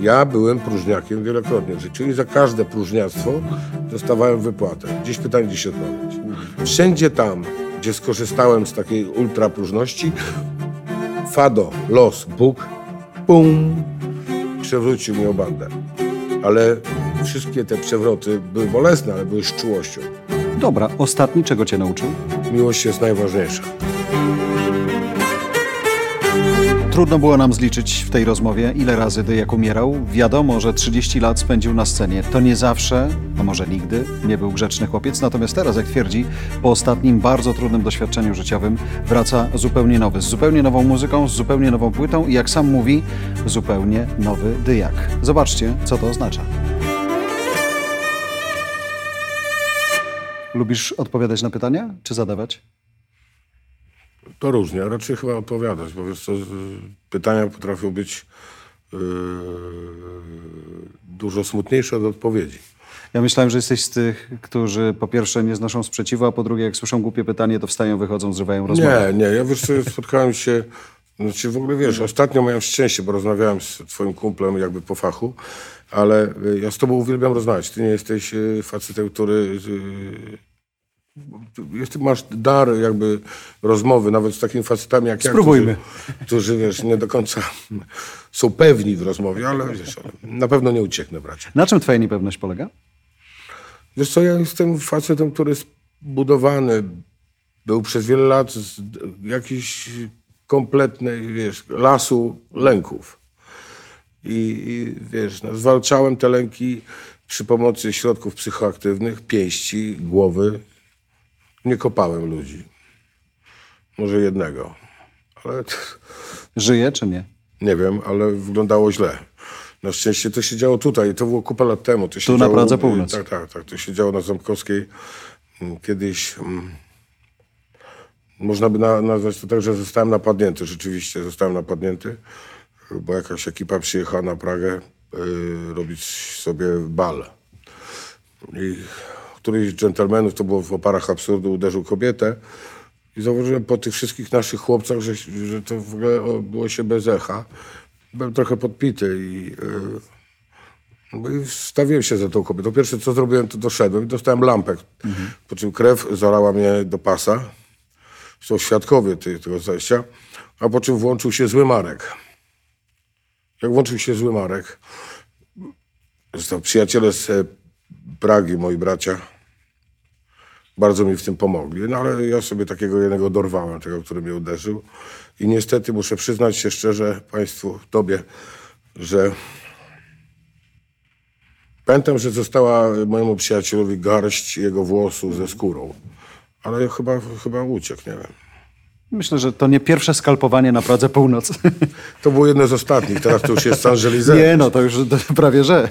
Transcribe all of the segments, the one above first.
Ja byłem próżniakiem wielokrotnie w życiu i za każde próżniactwo dostawałem wypłatę. Dziś pytanie, dziś odpowiedź. Wszędzie tam, gdzie skorzystałem z takiej ultrapróżności, Fado, los, Bóg, pum, przewrócił mnie o bandę. Ale wszystkie te przewroty były bolesne, ale były z czułością. Dobra, ostatni czego cię nauczył? Miłość jest najważniejsza. Trudno było nam zliczyć w tej rozmowie, ile razy Dyjak umierał. Wiadomo, że 30 lat spędził na scenie. To nie zawsze, a może nigdy, nie był grzeczny chłopiec. Natomiast teraz, jak twierdzi, po ostatnim bardzo trudnym doświadczeniu życiowym wraca zupełnie nowy, z zupełnie nową muzyką, z zupełnie nową płytą i jak sam mówi, zupełnie nowy Dyjak. Zobaczcie, co to oznacza. Lubisz odpowiadać na pytania, czy zadawać? To różnie, raczej chyba odpowiadać, bo wiesz co, pytania potrafią być yy, dużo smutniejsze od odpowiedzi. Ja myślałem, że jesteś z tych, którzy po pierwsze nie znoszą sprzeciwu, a po drugie, jak słyszą głupie pytanie, to wstają, wychodzą, zrywają rozmowę. Nie, nie, ja wiesz co, spotkałem się, znaczy w ogóle wiesz, ostatnio miałem szczęście, bo rozmawiałem z twoim kumplem jakby po fachu, ale ja z tobą uwielbiam rozmawiać. Ty nie jesteś y, facetem, który... y, Jest, masz dar jakby rozmowy, nawet z takimi facetami jak ja, Spróbujmy. Którzy, którzy, wiesz, nie do końca są pewni w rozmowie, ale wiesz, na pewno nie ucieknę, bracie. Na czym twoja niepewność polega? Wiesz co, ja jestem facetem, który jest budowany, był przez wiele lat z jakiejś kompletnej, wiesz, lasu lęków. I, i wiesz, no, zwalczałem te lęki przy pomocy środków psychoaktywnych, pięści, głowy. Nie kopałem ludzi. Może jednego. Ale Żyje czy nie? nie wiem, ale wyglądało źle. Na szczęście to się działo tutaj. To było kupę lat temu. Tu na działo, Pradze Północ. Tak, tak, tak. To się działo na Ząbkowskiej. Mm, Kiedyś mm, można by na, nazwać to tak, że zostałem napadnięty. Rzeczywiście zostałem napadnięty, bo jakaś ekipa przyjechała na Pragę y, robić sobie bal. I któryś z dżentelmenów, to było w oparach absurdu, uderzył kobietę. I zauważyłem po tych wszystkich naszych chłopcach, że, że to w ogóle było się bez echa. Byłem trochę podpity i, yy, i wstawiłem się za tą kobietą. Pierwsze co zrobiłem, to doszedłem i dostałem lampę. Po czym krew zalała mnie do pasa. Są świadkowie tego zajścia. A po czym włączył się zły Marek. Jak włączył się zły Marek, zresztą przyjaciele z e, Pragi, moi bracia, bardzo mi w tym pomogli. No ale ja sobie takiego jednego dorwałem, tego, który mnie uderzył. I niestety muszę przyznać się szczerze Państwu, Tobie, że pamiętam, że została mojemu przyjacielowi garść jego włosów ze skórą. Ale chyba, chyba uciekł, nie wiem. Myślę, że to nie pierwsze skalpowanie na Pradze Północ. To było jedno z ostatnich, teraz to już jest Saint-Gelizé. nie, no to już prawie że.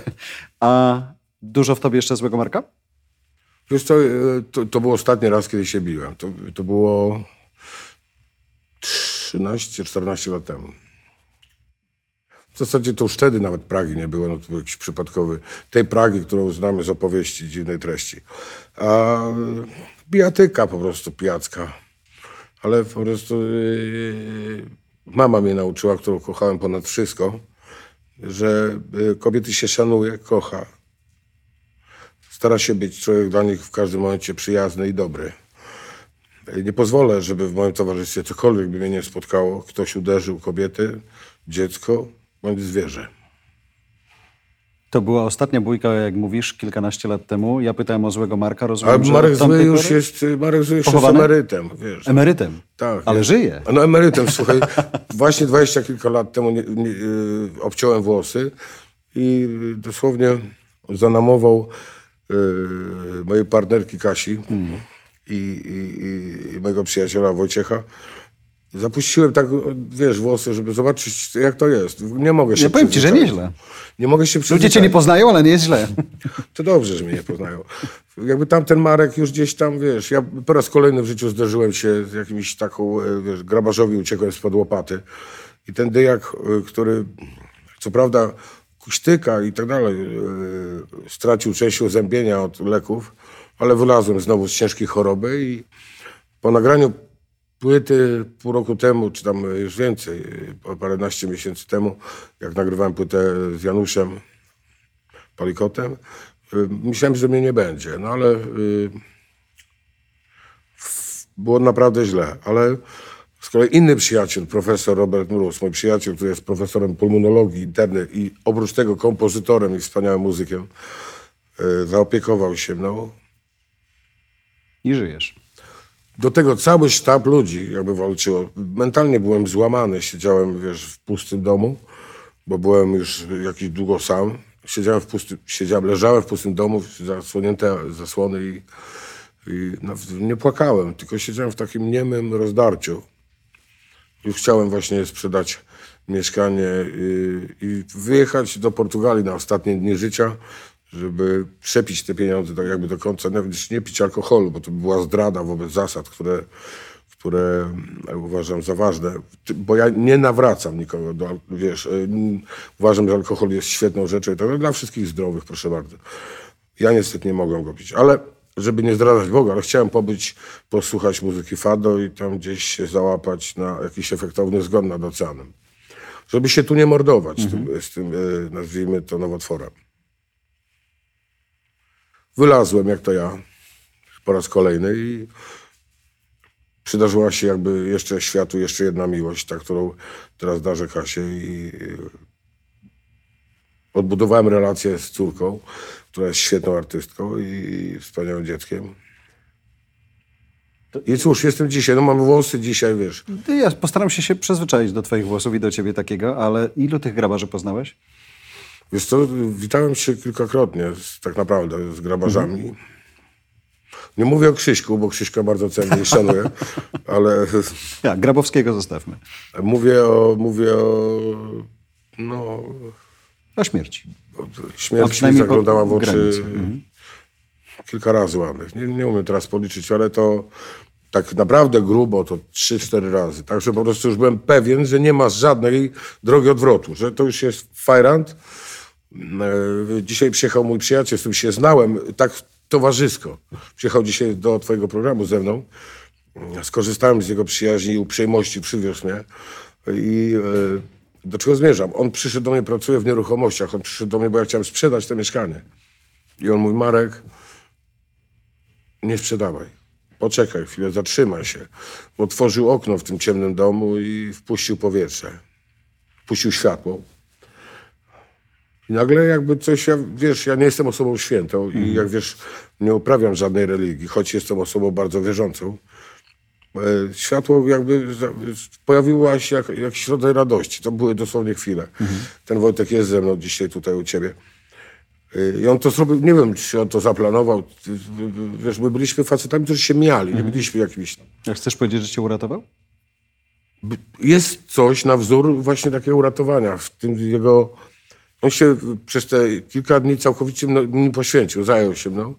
A dużo w tobie jeszcze złego Marka? Wiesz co, e, to, to był ostatni raz, kiedy się biłem. To, to było 13-14 lat temu. W zasadzie to już wtedy nawet Pragi nie było, no to był jakiś przypadkowy. Tej Pragi, którą znamy z opowieści dziwnej treści. A bijatyka po prostu, pijacka. Ale po prostu yy, mama mnie nauczyła, którą kochałem ponad wszystko, że yy, kobiety się szanuje, kocha. Stara się być człowiek dla nich w każdym momencie przyjazny i dobry. Nie pozwolę, żeby w moim towarzystwie cokolwiek by mnie nie spotkało. Ktoś uderzył kobietę, dziecko bądź zwierzę. To była ostatnia bójka, jak mówisz, kilkanaście lat temu. Ja pytałem o złego Marka, rozumiem, Ale Marek Zły już pory- jest, Marek Zły już jest emerytem, wiesz. Emerytem. Tak. Ale jest. żyje. No emerytem, słuchaj. Właśnie dwadzieścia kilka lat temu nie, nie, y, obciąłem włosy i dosłownie zanamował mojej partnerki Kasi i, i, i, i mojego przyjaciela Wojciecha. Zapuściłem tak, wiesz, włosy, żeby zobaczyć, jak to jest. Nie mogę się Ja powiem ci, że nieźle. Nie mogę się Ludzie cię nie poznają, ale nie jest źle. To dobrze, że mnie nie poznają. Jakby tamten Marek już gdzieś tam, wiesz, ja po raz kolejny w życiu zderzyłem się z jakimś taką, e, wiesz, grabarzowi uciekłem spod łopaty. I ten dyjak, e, który co prawda kuśtyka i tak dalej, e, stracił część uzębienia od leków, ale wylazłem znowu z ciężkiej choroby i po nagraniu płyty pół roku temu, czy tam już więcej, po paręnaście miesięcy temu, jak nagrywałem płytę z Januszem Palikotem, y, myślałem, że mnie nie będzie, no ale było naprawdę źle, ale z kolei inny przyjaciel, profesor Robert Mróz, mój przyjaciel, który jest profesorem pulmonologii interny i oprócz tego kompozytorem i wspaniałym muzykiem, y, zaopiekował się mną. I żyjesz. Do tego cały sztab ludzi jakby walczyło. Mentalnie byłem złamany, siedziałem, wiesz, w pustym domu, bo byłem już jakiś długo sam. Siedziałem w pustym, siedziałem, leżałem w pustym domu, zasłonięte zasłony i, i no, nie płakałem, tylko siedziałem w takim niemym rozdarciu. Chciałem właśnie sprzedać mieszkanie i, i wyjechać do Portugalii na ostatnie dni życia, żeby przepić te pieniądze tak jakby do końca, nawet nie pić alkoholu, bo to by była zdrada wobec zasad, które, które uważam za ważne. Bo ja nie nawracam nikogo do, wiesz, y, uważam, że alkohol jest świetną rzeczą i tak dla wszystkich zdrowych, proszę bardzo. Ja niestety nie mogłem go pić, ale żeby nie zdradzać Boga, ale chciałem pobyć, posłuchać muzyki Fado i tam gdzieś się załapać na jakiś efektowny zgon nad oceanem. Żeby się tu nie mordować z tym, z tym e, nazwijmy to, nowotworem. Wylazłem, jak to ja, po raz kolejny i przydarzyła się jakby jeszcze światu jeszcze jedna miłość, ta, którą teraz darzę Kasie i odbudowałem relację z córką, która jest świetną artystką i wspaniałym dzieckiem. I cóż, jestem dzisiaj, no mam włosy dzisiaj, wiesz. Ja postaram się się przyzwyczaić do twoich włosów i do ciebie takiego, ale ilu tych grabarzy poznałeś? Wiesz co, witałem się kilkakrotnie, z, tak naprawdę, z grabarzami. Nie mówię o Krzyśku, bo Krzyśka bardzo cenię i szanuję, ale Ja, Grabowskiego zostawmy. mówię o, mówię o, no, O śmierci. Śmierć mi zaglądała w oczy. Mhm. kilka razy ładnych. Nie, nie umiem teraz policzyć, ale to tak naprawdę grubo to 3-4 razy. Także po prostu już byłem pewien, że nie ma żadnej drogi odwrotu, że to już jest fajrant. E, Dzisiaj przyjechał mój przyjaciel, z którym się znałem, tak towarzysko. Przyjechał dzisiaj do twojego programu ze mną. Skorzystałem z jego przyjaźni i uprzejmości, przywiózł mnie. I e, do czego zmierzam? On przyszedł do mnie, pracuje w nieruchomościach. On przyszedł do mnie, bo ja chciałem sprzedać to mieszkanie. I on mówi, Marek, nie sprzedawaj. Poczekaj chwilę, zatrzymaj się. Otworzył okno w tym ciemnym domu i wpuścił powietrze. Wpuścił światło. I nagle jakby coś, ja, wiesz, ja nie jestem osobą świętą i jak wiesz, nie uprawiam żadnej religii, choć jestem osobą bardzo wierzącą. E, Światło jakby pojawiło się jak, jak środek radości. To były dosłownie chwile. Ten Wojtek jest ze mną dzisiaj tutaj u ciebie. Y, I on to zrobił, nie wiem, czy on to zaplanował. Wiesz, my byliśmy facetami, którzy się miali, nie byliśmy jakimiś... Jak chcesz powiedzieć, że cię uratował? Jest coś na wzór właśnie takiego uratowania. W tym jego... On się przez te kilka dni całkowicie mno- mi poświęcił, zajął się mną.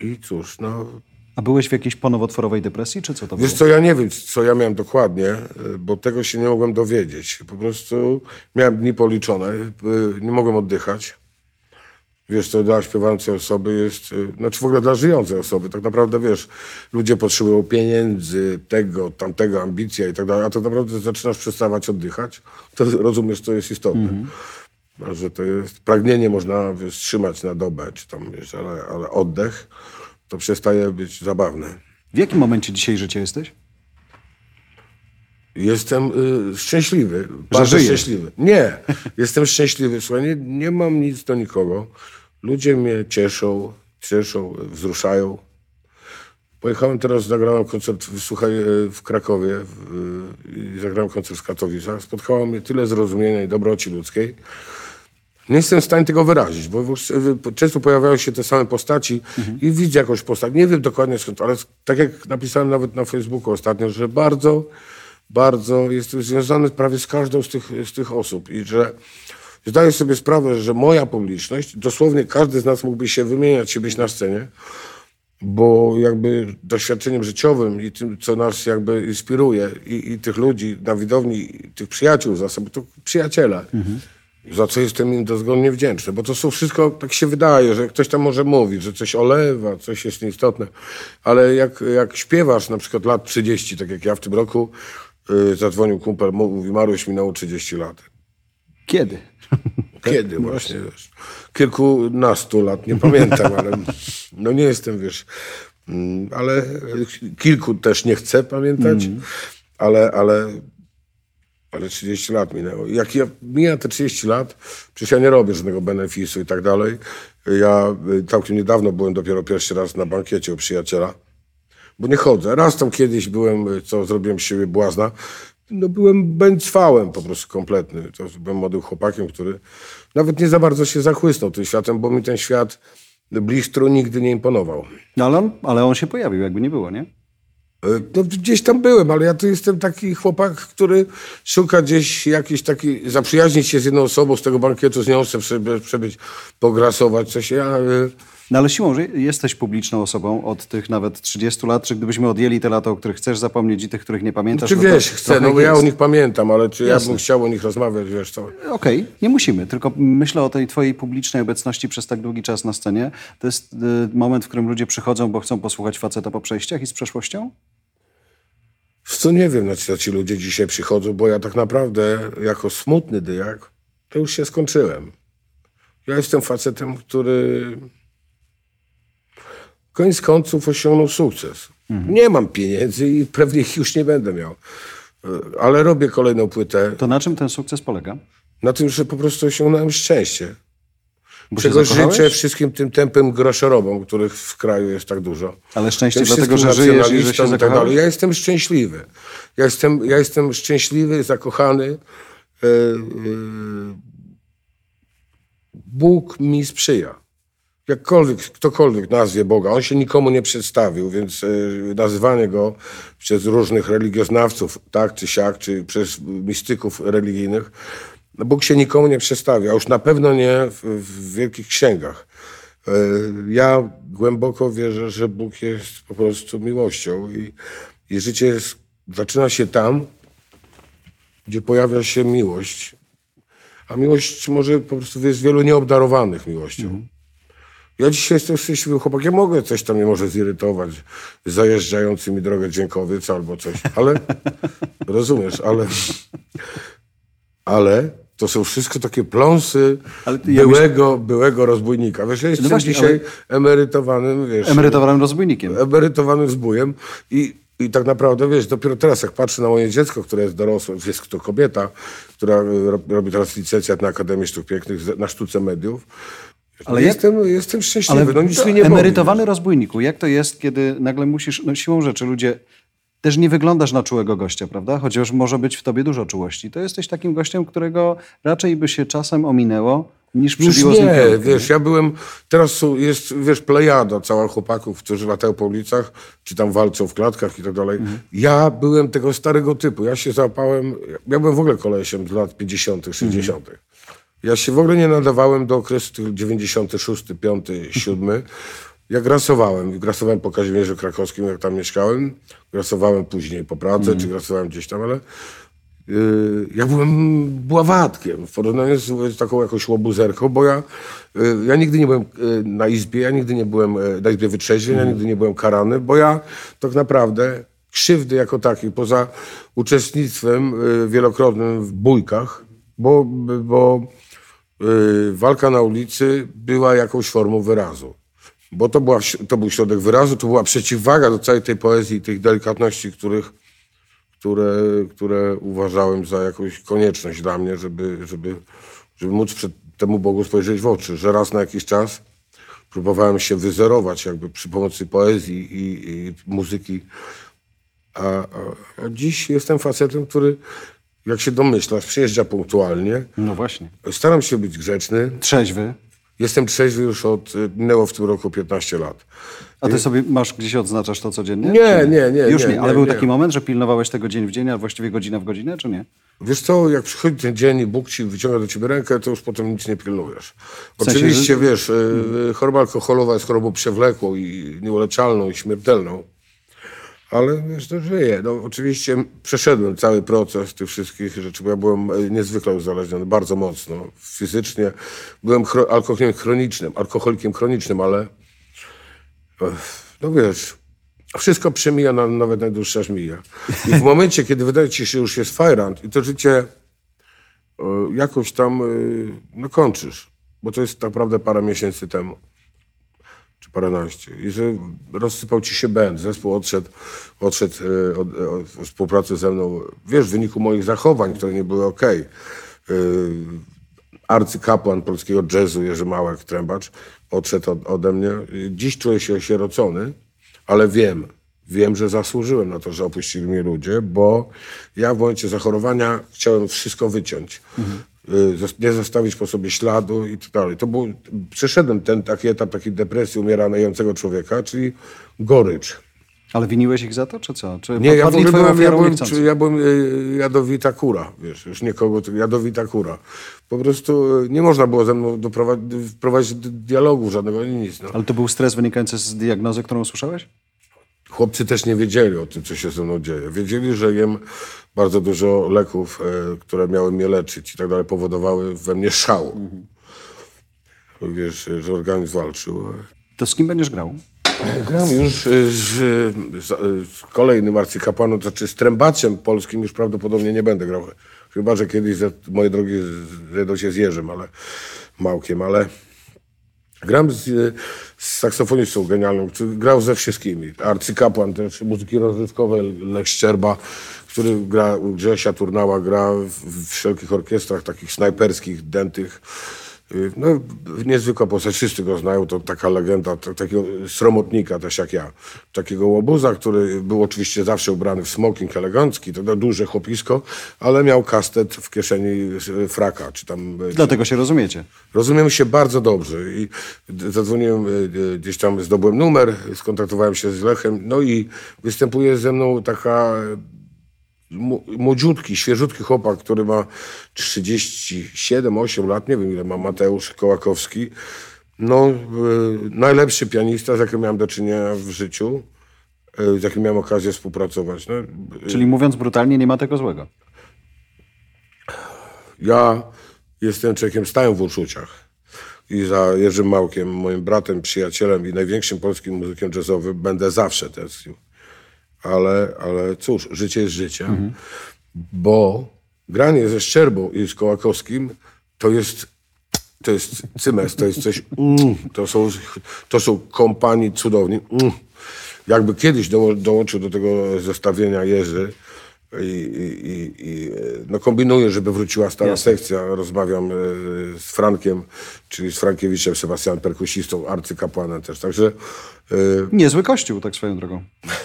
I cóż, no... A byłeś w jakiejś ponowotworowej depresji, czy co to Wiesz było? co, ja nie wiem, co ja miałem dokładnie, y, bo tego się nie mogłem dowiedzieć. Po prostu miałem dni policzone, y, nie mogłem oddychać. Wiesz, to dla śpiewającej osoby jest, y, znaczy w ogóle dla żyjącej osoby, tak naprawdę, wiesz, ludzie potrzebują pieniędzy, tego, tamtego, ambicja i tak dalej, a tak naprawdę zaczynasz przestawać oddychać, to rozumiesz, to jest istotne. A Że to jest, pragnienie można wiesz, trzymać na dobę, czy tam, wiesz, ale, ale oddech to przestaje być zabawne. W jakim momencie dzisiaj życia jesteś? Jestem y, szczęśliwy. Bardzo szczęśliwy. Nie, jestem szczęśliwy. Słuchaj, nie, nie mam nic do nikogo. Ludzie mnie cieszą, cieszą, wzruszają. Pojechałem teraz, zagrałem koncert, słuchaj, y, w Krakowie w, y, i zagrałem koncert w Katowicach. Spotkało mnie tyle zrozumienia i dobroci ludzkiej. Nie jestem w stanie tego wyrazić, bo często pojawiają się te same postaci i widzę jakąś postać. Nie wiem dokładnie skąd, ale tak jak napisałem nawet na Facebooku ostatnio, że bardzo, bardzo jestem związany prawie z każdą z tych, z tych osób i że zdaję sobie sprawę, że moja publiczność, dosłownie każdy z nas mógłby się wymieniać się być na scenie, bo jakby doświadczeniem życiowym i tym, co nas jakby inspiruje i, i tych ludzi na widowni, i tych przyjaciół za sobą, to przyjaciele. Za co jestem im dozgodnie wdzięczny, bo to są wszystko, tak się wydaje, że ktoś tam może mówić, że coś olewa, coś jest nieistotne, ale jak, jak śpiewasz na przykład lat 30, tak jak ja w tym roku, yy, zadzwonił kumpel, mówi, Maruś minęło 30 lat. Kiedy? Kiedy właśnie, wiesz, kilkunastu lat, nie pamiętam, ale no nie jestem, wiesz, mm, ale kilku też nie chcę pamiętać, ale, ale ale 30 lat minęło. Jak ja, mija te 30 lat, przecież ja nie robię żadnego benefisu i tak dalej. Ja y, całkiem niedawno byłem dopiero pierwszy raz na bankiecie u przyjaciela, bo nie chodzę. Raz tam kiedyś byłem, y, co zrobiłem z siebie błazna, no byłem bęcwałem po prostu kompletny. To byłem młodym chłopakiem, który nawet nie za bardzo się zachłysnął tym światem, bo mi ten świat blistru nigdy nie imponował. No ale on, ale on się pojawił, jakby nie było, nie? No, gdzieś tam byłem, ale ja tu jestem taki chłopak, który szuka gdzieś jakiś taki, zaprzyjaźnić się z jedną osobą z tego bankietu, z nią chce przebyć, pograsować coś. Ja, y, No ale siłą, że jesteś publiczną osobą od tych nawet 30 lat, czy gdybyśmy odjęli te lata, o których chcesz zapomnieć i tych, których nie pamiętasz, czy no to wiesz, chcę, no bo ja o nich pamiętam, ale czy ja Jasne. bym chciał o nich rozmawiać, wiesz co. Okej, nie musimy, tylko myślę o tej twojej publicznej obecności przez tak długi czas na scenie. To jest y, moment, w którym ludzie przychodzą, bo chcą posłuchać faceta po przejściach i z przeszłością? Wiesz Co nie wiem, na co ci ludzie dzisiaj przychodzą, bo ja tak naprawdę jako smutny dyjak to już się skończyłem. Ja jestem facetem, który koniec końców osiągnął sukces. Nie mam pieniędzy i pewnie ich już nie będę miał. Y, Ale robię kolejną płytę To na czym ten sukces polega? na tym, że po prostu osiągnąłem szczęście. Bo Czego życzę wszystkim tym tępym groszorobom, których w kraju jest tak dużo. Ale szczęście Tym dlatego, że żyjesz i że się tak dalej. Ja jestem szczęśliwy. Ja jestem, ja jestem szczęśliwy, zakochany. E, e, Bóg mi sprzyja. Jakkolwiek, ktokolwiek nazwie Boga, on się nikomu nie przedstawił, więc e, nazywanie go przez różnych religioznawców, tak czy siak, czy przez mistyków religijnych, no Bóg się nikomu nie przedstawia, a już na pewno nie w, w wielkich księgach. E, Ja głęboko wierzę, że Bóg jest po prostu miłością i, i życie jest, zaczyna się tam, gdzie pojawia się miłość. A miłość może po prostu jest wielu nieobdarowanych miłością. Ja dzisiaj jestem szczęśliwy chłopak. Ja mogę coś tam mnie może zirytować zajeżdżający mi drogę dźwiękowiec albo coś, ale rozumiesz, ale ale to są wszystko takie pląsy Ale ja byłego, byłego rozbójnika. Wiesz, ja jestem No właśnie, dzisiaj emerytowanym, wiesz, Emerytowanym rozbójnikiem. emerytowanym zbójem i, i tak naprawdę, wiesz, dopiero teraz jak patrzę na moje dziecko, które jest dorosłe, jest to kobieta, która e, ro- robi teraz licencjat na Akademii Sztuk Pięknych na sztuce mediów, Ale ale jak- jestem, jestem szczęśliwy, Ale no nic to nie boli. emerytowany rozbójniku, jak to jest, kiedy nagle musisz, no siłą rzeczy ludzie, też nie wyglądasz na czułego gościa, prawda? Chociaż może być w tobie dużo czułości. To jesteś takim gościem, którego raczej by się czasem ominęło, niż przybiło nie, wiesz, ja byłem, teraz jest, wiesz, plejada cała chłopaków, którzy latają po ulicach, czy tam walczą w klatkach i tak dalej. Mhm. Ja byłem tego starego typu, ja się załapałem, ja byłem w ogóle kolesiem z lat 50., 60. Mhm. Ja się w ogóle nie nadawałem do okresu tych 96, 5, 7. Ja grasowałem, grasowałem po Kazimierzu Krakowskim, jak tam mieszkałem, grasowałem później po pracy, czy grasowałem gdzieś tam, ale Yy, ja byłem bławatkiem w porównaniu z, z taką jakąś łobuzerką, bo ja, yy, ja nigdy nie byłem yy, na izbie, ja nigdy nie byłem yy, na izbie wytrzeźwień, ja nigdy nie byłem karany, bo ja tak naprawdę krzywdy jako takiej, poza uczestnictwem yy, wielokrotnym w bójkach, bo, bo yy, walka na ulicy była jakąś formą wyrazu. Bo to, była, to był środek wyrazu, to była przeciwwaga do całej tej poezji tych delikatności, których które, które uważałem za jakąś konieczność dla mnie, żeby, żeby, żeby móc przed temu Bogu spojrzeć w oczy, że raz na jakiś czas próbowałem się wyzerować jakby przy pomocy poezji i, i muzyki. A, a, a dziś jestem facetem, który, jak się domyślasz, przyjeżdża punktualnie. No właśnie. Staram się być grzeczny. Trzeźwy. Jestem trzeźwy już od, minęło w tym roku 15 lat. A ty sobie masz gdzieś odznaczasz to codziennie? Nie, nie, nie, Już nie, nie, ale nie, był nie. taki moment, że pilnowałeś tego dzień w dzień, a właściwie godzina w godzinę, czy nie? Wiesz co, jak przychodzi ten dzień i Bóg ci wyciąga do ciebie rękę, to już potem nic nie pilnujesz. sensie, Oczywiście, że- wiesz, y, choroba alkoholowa jest chorobą przewlekłą i nieuleczalną i śmiertelną, ale to żyję. No, oczywiście przeszedłem cały proces tych wszystkich rzeczy, bo ja byłem e, niezwykle uzależniony, bardzo mocno, fizycznie. Byłem chro- alkoholikiem chronicznym, alkoholikiem chronicznym, ale no wiesz, wszystko przemija na, nawet najdłuższa żmija. I w momencie, kiedy wydaje ci się, już jest fajrant i to życie e, jakoś tam e, no, kończysz, bo to jest naprawdę parę miesięcy temu, czy paręnaście. I że rozsypał ci się band, zespół odszedł, odszedł e, od, od współpracy ze mną, wiesz, w wyniku moich zachowań, które nie były okej. arcykapłan polskiego jazzu Jerzy Małek, trębacz, odszedł od, ode mnie. Dziś czuję się osierocony, ale wiem, wiem, że zasłużyłem na to, że opuścili mnie ludzie, bo ja w momencie zachorowania chciałem wszystko wyciąć. Zos- Nie zostawić po sobie śladu i tak dalej. To był, przeszedłem ten taki etap takiej depresji umierającego człowieka, czyli gorycz. Ale winiłeś ich za to, czy co? Czy Nie, ja byłem, ja byłem, czy ja byłem y, jadowita kura, wiesz, już nie kogo, jadowita kura. Po prostu y, nie można było ze mną doprowadzić, wprowadzić dialogu żadnego, ani nic. No. Ale to był stres wynikający z diagnozy, którą usłyszałeś? Chłopcy też nie wiedzieli o tym, co się ze mną dzieje. Wiedzieli, że jem bardzo dużo leków, e, które miały mnie leczyć i tak dalej, powodowały we mnie szał. Wiesz, że organizm walczył. To z kim będziesz grał? Gram już y, z, z, z kolejnym arcykapłanem, to znaczy z trębaczem polskim już prawdopodobnie nie będę grał. Chyba, że kiedyś moje drogi zejdą się z Jerzym, ale Małkiem, ale gram z, z saksofonistą genialną, który grał ze wszystkimi. Arcykapłan też, muzyki rozrywkowej, Lech Szczerba, który gra Grzesia Turnała, gra w, w wszelkich orkiestrach takich snajperskich, dętych. Y, No, niezwykła postać, wszyscy go znają, to taka legenda, to, takiego sromotnika też jak ja. Takiego łobuza, który był oczywiście zawsze ubrany w smoking elegancki, to duże chłopisko, ale miał kastet w kieszeni y, fraka, czy tam... y, Dlatego się rozumiecie. Rozumiemy się bardzo dobrze i zadzwoniłem, gdzieś tam zdobyłem numer, skontaktowałem się z Lechem, no i występuje ze mną taka młodziutki, świeżutki chłopak, który ma 37-8 lat, nie wiem ile ma Mateusz Kołakowski. No, y, najlepszy pianista, z jakim miałem do czynienia w życiu, y, z jakim miałem okazję współpracować. No, y, Czyli mówiąc brutalnie, nie ma tego złego. Ja jestem człowiekiem stałym w uczuciach. I za Jerzym Małkiem, moim bratem, przyjacielem i największym polskim muzykiem jazzowym będę zawsze tęsknił. Ale, ale cóż, życie jest życiem, bo granie ze Szczerbą i z Kołakowskim to jest, to jest cymes, to jest coś, mm, to, są, to są kompanii cudowni. Mm. Jakby kiedyś doło, dołączył do tego zestawienia Jerzy, i, i, i, i no kombinuję, żeby wróciła stara sekcja. Rozmawiam e, z Frankiem, czyli z Frankiewiczem, Sebastianem Perkusistą, arcykapłanem też. Także e, Niezły kościół, tak swoją drogą.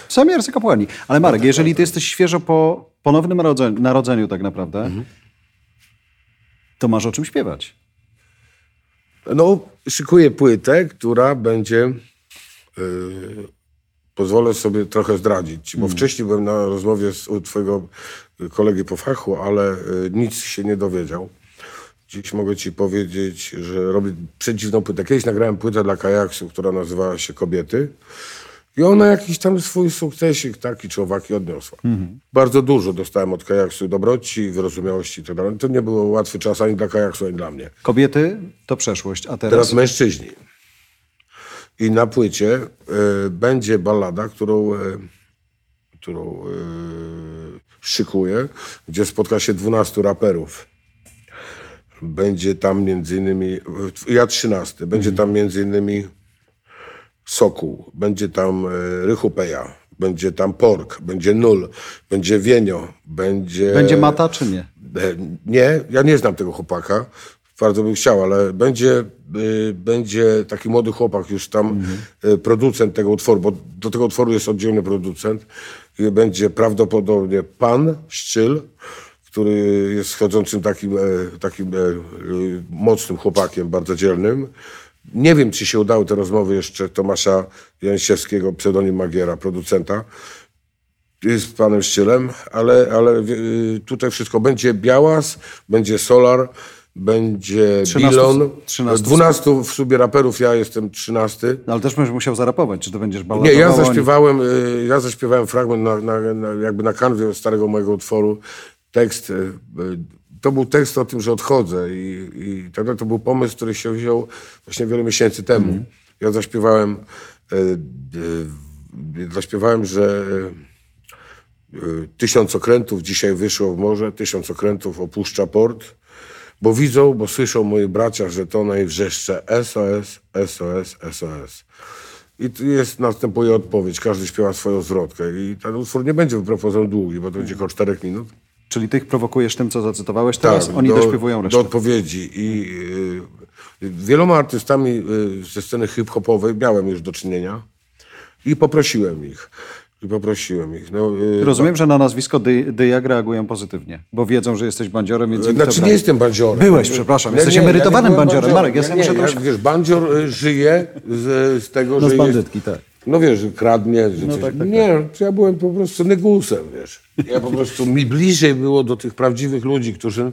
Sami arcykapłani. Ale Marek, jeżeli ty jesteś świeżo po ponownym narodzeniu, narodzeniu tak naprawdę, to masz o czym śpiewać. no, szykuję płytę, która będzie. e, pozwolę sobie trochę zdradzić, bo wcześniej byłem na rozmowie z, u twojego kolegi po fachu, ale e, nic się nie dowiedział. Dziś mogę ci powiedzieć, że robię przedziwną płytę. Kiedyś nagrałem płytę dla Kajaksu, która nazywała się Kobiety. I ona jakiś tam swój sukcesik taki czy owaki odniosła. Bardzo dużo dostałem od Kajaksu dobroci, wyrozumiałości i tak. To nie był łatwy czas ani dla Kajaksu, ani dla mnie. Kobiety to przeszłość, a teraz... Teraz mężczyźni. I na płycie y, będzie ballada, którą, y, którą y, szykuję, gdzie spotka się 12 raperów. Będzie tam między innymi, ja 13, będzie tam między innymi Sokół, będzie tam y, Rychu Peja, będzie tam Pork, będzie Nul, będzie Wienio, będzie... Będzie mata czy nie? Nie, ja nie znam tego chłopaka. Bardzo bym chciał, ale będzie, y, będzie taki młody chłopak, już tam y, producent tego utworu, bo do tego utworu jest oddzielny producent. I będzie prawdopodobnie pan Szczyl, który jest chodzącym takim, e, takim e, y, mocnym chłopakiem, bardzo dzielnym. Nie wiem, czy się udały te rozmowy jeszcze Tomasza Jańsiewskiego, pseudonim Magiera, producenta z panem Szczylem, ale, ale y, tutaj wszystko będzie Białas, będzie Solar będzie 13 Bilon, 13 12 w sobie raperów, ja jestem 13. No, ale też będziesz musiał zarapować, czy to będziesz Nie, balladował? ja oni- zaśpiewałem, y, ja zaśpiewałem fragment na, na, na, jakby na kanwie starego mojego utworu. Tekst, y, y, to był tekst o tym, że odchodzę i, i tak naprawdę to był pomysł, który się wziął właśnie wiele miesięcy temu. Mhm. Ja zaśpiewałem, y, y, zaśpiewałem, że tysiąc okrętów dzisiaj wyszło w morze, tysiąc okrętów opuszcza port, bo widzą, bo słyszą moi bracia, że to i wrzeszcze SOS, SOS, SOS. I tu jest, następuje odpowiedź, każdy śpiewa swoją zwrotkę i ten utwór nie będzie wyprowadzony długi, bo to będzie około czterech minut. Czyli tych prowokujesz tym, co zacytowałeś teraz, oni Tak, do, dośpiewują resztę. Do odpowiedzi. I y, wieloma artystami y, ze sceny hip-hopowej miałem już do czynienia i poprosiłem ich. I poprosiłem ich. No, y, Rozumiem, że na nazwisko Dy- Dyjak reagują pozytywnie, bo wiedzą, że jesteś bandziorem, więc Znaczy nie jestem bandziorem. Byłeś, przepraszam, jesteś emerytowanym nie byłem bandziorem. Marek, ja sobie nie, muszę ja, troszkę- Wiesz, bandzior y, żyje z, z tego, No że z bandytki, jest, tak. No wiesz, że kradnie, że coś. tak, tak, nie, to ja byłem po prostu negusem, wiesz. Ja po prostu, mi bliżej było do tych prawdziwych ludzi, którzy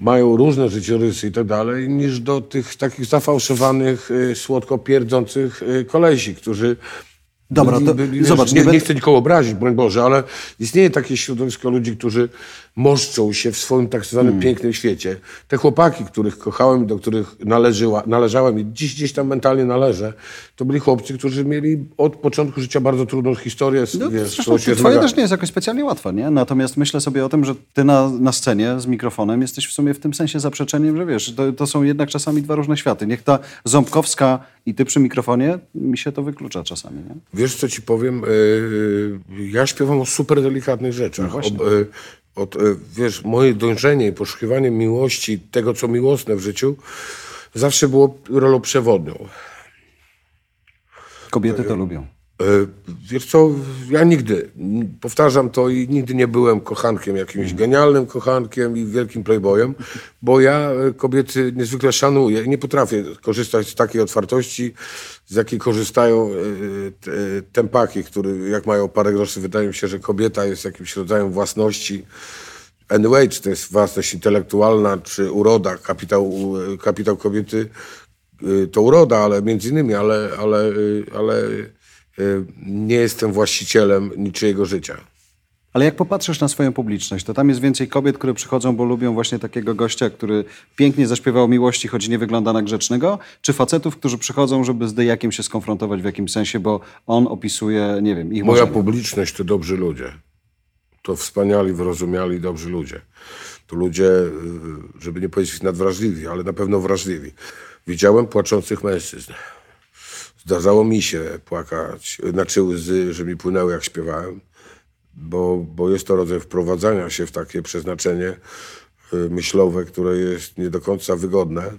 mają różne życiorysy i tak dalej, niż do tych takich zafałszowanych, y, słodko pierdzących kolesi, którzy Dobra, to wiesz, zobacz, nie, nie chcę nikogo obrazić, broń Boże, ale istnieje takie środowisko ludzi, którzy moszczą się w swoim tak zwanym Hmm. pięknym świecie. Te chłopaki, których kochałem, do których należyła, należałem i dziś gdzieś tam mentalnie należę, to byli chłopcy, którzy mieli od początku życia bardzo trudną historię. No, wiesz, zresztą się twoje też nie jest jakoś specjalnie łatwa, nie? Natomiast myślę sobie o tym, że ty na, na scenie z mikrofonem jesteś w sumie w tym sensie zaprzeczeniem, że wiesz, to, to są jednak czasami dwa różne światy. Niech ta Ząbkowska i ty przy mikrofonie, mi się to wyklucza czasami, nie? Wiesz, co ci powiem? Yy, ja śpiewam o super delikatnych rzeczach. właśnie. O, yy, od, yy, wiesz, moje dążenie i poszukiwanie miłości, tego, co miłosne w życiu, zawsze było rolą przewodnią. Kobiety to lubią. E, Wiesz co, ja nigdy, powtarzam to i nigdy nie byłem kochankiem, jakimś genialnym kochankiem i wielkim playboyem, bo ja e, kobiety niezwykle szanuję i nie potrafię korzystać z takiej otwartości, z jakiej korzystają e, te- tempaki, które jak mają parę groszy, wydaje mi się, że kobieta jest jakimś rodzajem własności. Anyway, czy to jest własność intelektualna, czy uroda, kapitał, kapitał kobiety, to uroda, ale między innymi, ale, ale, y, ale y, nie jestem właścicielem niczyjego życia. Ale jak popatrzysz na swoją publiczność, to tam jest więcej kobiet, które przychodzą, bo lubią właśnie takiego gościa, który pięknie zaśpiewał miłości, choć nie wygląda na grzecznego, czy facetów, którzy przychodzą, żeby z Dyjakiem się skonfrontować w jakimś sensie, bo on opisuje, nie wiem, ich Moja marzenia. publiczność to dobrzy ludzie. To wspaniali, wyrozumiali, dobrzy ludzie. To ludzie, y, żeby nie powiedzieć nadwrażliwi, ale na pewno wrażliwi. Widziałem płaczących mężczyzn. Zdarzało mi się płakać, znaczy łzy, że mi płynęły jak śpiewałem, bo, bo jest to rodzaj wprowadzania się w takie przeznaczenie y, myślowe, które jest nie do końca wygodne.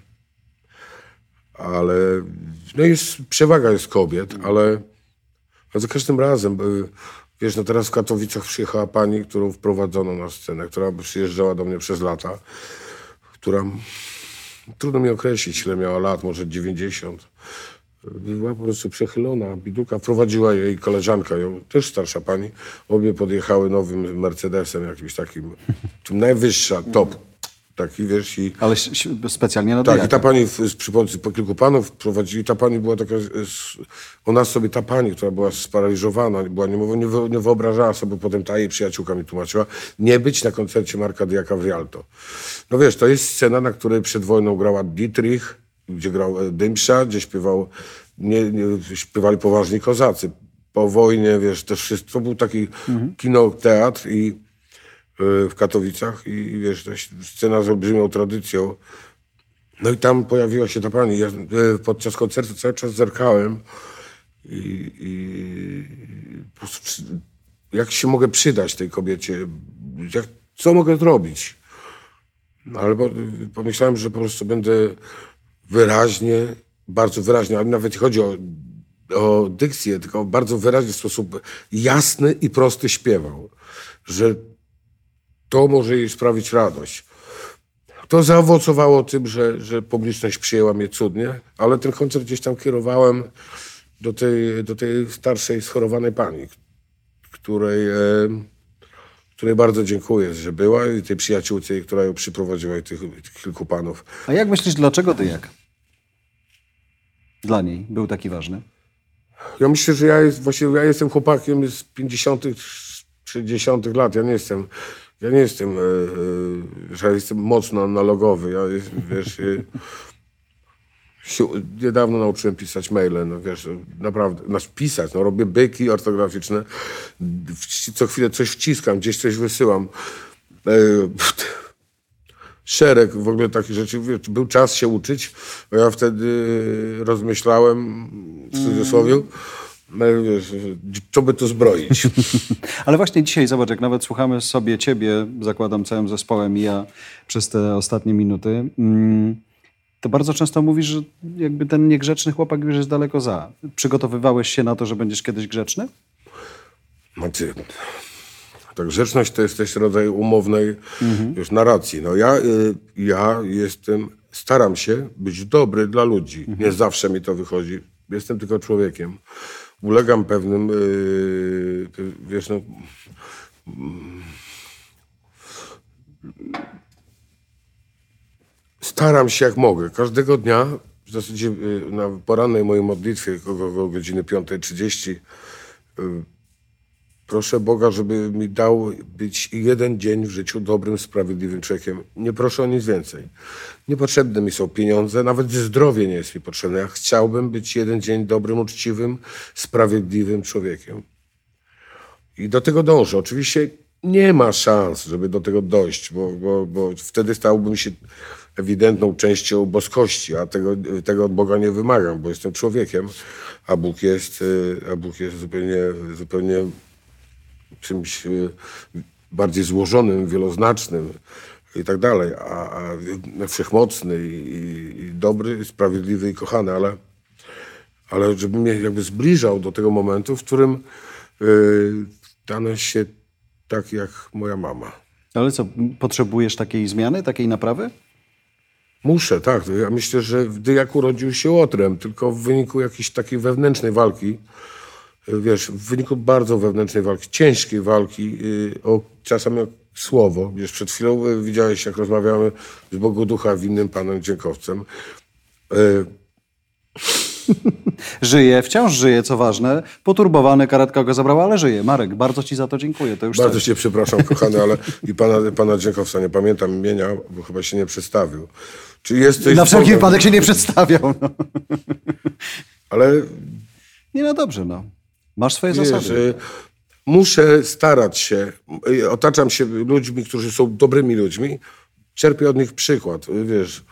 Ale no jest, przewaga jest kobiet, ale, ale za każdym razem, y, wiesz, no teraz w Katowicach przyjechała pani, którą wprowadzono na scenę, która przyjeżdżała do mnie przez lata, która, trudno mi określić, ile miała lat, może 90. Była po prostu przechylona, biduka. Prowadziła jej koleżanka, ją, też starsza pani. Obie podjechały nowym Mercedesem, jakimś takim, najwyższa, top. Taki, wiesz, i... Ale specjalnie na Tak, i ta pani z- przy pomocy po kilku panów prowadzili, ta pani była taka, ona sobie, ta pani, która była sparaliżowana, była, nie, nie, nie wyobrażała sobie, potem ta jej przyjaciółka mi tłumaczyła, nie być na koncercie Marka Diaka w Rialto. No wiesz, to jest scena, na której przed wojną grała Dietrich, gdzie grał e, Dymsza, gdzie śpiewał, nie, nie, śpiewali poważni kozacy. Po wojnie, wiesz, też wszystko, to był taki kino, teatr i w Katowicach i wiesz, scena z olbrzymią tradycją. No i tam pojawiła się ta pani. Ja e, podczas koncertu cały czas zerkałem i, i jak się mogę przydać tej kobiecie, jak, co mogę zrobić. No, ale po, pomyślałem, że po prostu będę wyraźnie, bardzo wyraźnie, ale nawet chodzi o, o dykcję, tylko bardzo wyraźnie w sposób jasny i prosty śpiewał, że to może jej sprawić radość. To zaowocowało tym, że, że publiczność przyjęła mnie cudnie, ale ten koncert gdzieś tam kierowałem do tej, do tej starszej, schorowanej pani, której, e, której bardzo dziękuję, że była i tej przyjaciółce, która ją przyprowadziła i tych, tych kilku panów. A jak myślisz, dlaczego Dyjak? Dla niej był taki ważny. Ja myślę, że ja, jest, właśnie, ja jestem chłopakiem z 50., 60. lat. Ja nie jestem, ja nie jestem, e, e, że jestem mocno analogowy. Ja wiesz, się, niedawno nauczyłem pisać maile, no wiesz, naprawdę, znaczy pisać, no robię byki ortograficzne, co chwilę coś wciskam, gdzieś coś wysyłam. E, szereg w ogóle takich rzeczy. Wiesz, Był czas się uczyć, ja wtedy rozmyślałem w cudzysłowie, wiesz, co by tu zbroić. Ale właśnie dzisiaj, zobacz, jak nawet słuchamy sobie ciebie, zakładam całym zespołem i ja przez te ostatnie minuty, mm, to bardzo często mówisz, że jakby ten niegrzeczny chłopak już jest daleko za. Przygotowywałeś się na to, że będziesz kiedyś grzeczny? Znaczy, tak, grzeczność to jest też rodzaj umownej już narracji. No ja, y, ja jestem, staram się być dobry dla ludzi. Nie zawsze mi to wychodzi. Jestem tylko człowiekiem. Ulegam pewnym, y, wiesz, no, Staram się jak mogę. Każdego dnia, w zasadzie y, na porannej mojej modlitwie około godziny 5.30 y, proszę Boga, żeby mi dał być jeden dzień w życiu dobrym, sprawiedliwym człowiekiem. Nie proszę o nic więcej. Niepotrzebne mi są pieniądze, nawet zdrowie nie jest mi potrzebne. Ja chciałbym być jeden dzień dobrym, uczciwym, sprawiedliwym człowiekiem. I do tego dążę. Oczywiście nie ma szans, żeby do tego dojść, bo, bo, bo wtedy stałbym się ewidentną częścią boskości, a tego, tego od Boga nie wymagam, bo jestem człowiekiem, a Bóg jest, y, a Bóg jest zupełnie, zupełnie czymś y, bardziej złożonym, wieloznacznym i tak dalej, a, a wszechmocny i, i, dobry, sprawiedliwy i kochany, ale, ale żeby mnie jakby zbliżał do tego momentu, w którym y, stanę się tak jak moja mama. Ale co, potrzebujesz takiej zmiany, takiej naprawy? Muszę, tak. Ja myślę, że Dyjak urodził się łotrem, tylko w wyniku jakiejś takiej wewnętrznej walki, wiesz, w wyniku bardzo wewnętrznej walki, ciężkiej walki, y, o, czasami o słowo. Wiesz, przed chwilą y, widziałeś, jak rozmawiamy z Bogu Ducha winnym panem Dziękowcem. Y, Żyje, wciąż żyje, co ważne. Poturbowany, karetka go zabrała, ale żyje. Marek, bardzo ci za to dziękuję. To Bardzo cię przepraszam, kochany, ale i pana, pana Dziękowca, nie pamiętam imienia, bo chyba się nie przedstawił. Czy jest coś Na wszelki wypadek się nie przedstawiał. No. Ale Nie, no dobrze, no. Masz swoje Wiesz, zasady. y, muszę starać się, y, otaczam się ludźmi, którzy są dobrymi ludźmi, czerpię od nich przykład, y, wiesz.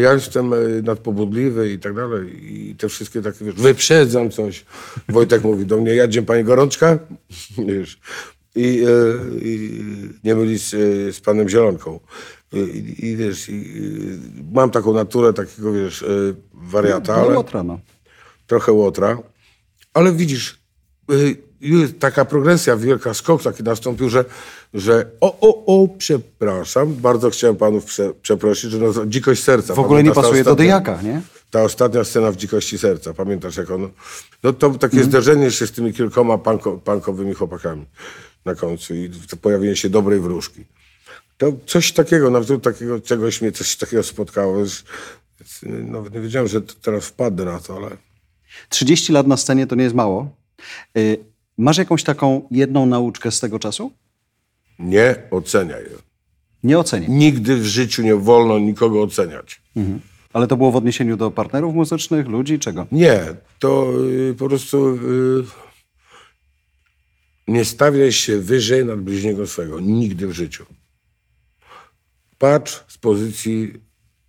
Ja jestem nadpobudliwy i tak dalej i te wszystkie takie, wiesz, wyprzedzam coś. Wojtek mówi do mnie, jadzie pani gorączka? Wiesz. I, i nie mylić z, z panem Zielonką. I, i wiesz, i, mam taką naturę takiego, wiesz, wariata, No, ale Łotra, no. trochę łotra. Ale widzisz, taka progresja, wielka skok taki nastąpił, że, że o, o, o, przepraszam, bardzo chciałem panów prze, przeprosić, że nazwa, dzikość serca. W ogóle nie pasuje do Dyjaka, nie? Ta ostatnia scena w dzikości serca, pamiętasz jak on... No to takie Mhm. zderzenie się z tymi kilkoma panko, pankowymi chłopakami na końcu i pojawienie się dobrej wróżki. To coś takiego, nawet takiego, czegoś mnie coś takiego spotkało. Więc, więc, y, nawet nie wiedziałem, że teraz wpadnę na to, ale... 30 lat na scenie to nie jest mało. Y, Masz jakąś taką jedną nauczkę z tego czasu? Nie oceniaj. Nie ocenię. Nigdy w życiu nie wolno nikogo oceniać. Ale to było w odniesieniu do partnerów muzycznych, ludzi, czego? Nie, to y, po prostu y, nie stawiaj się wyżej nad bliźniego swego. Nigdy w życiu. Patrz z pozycji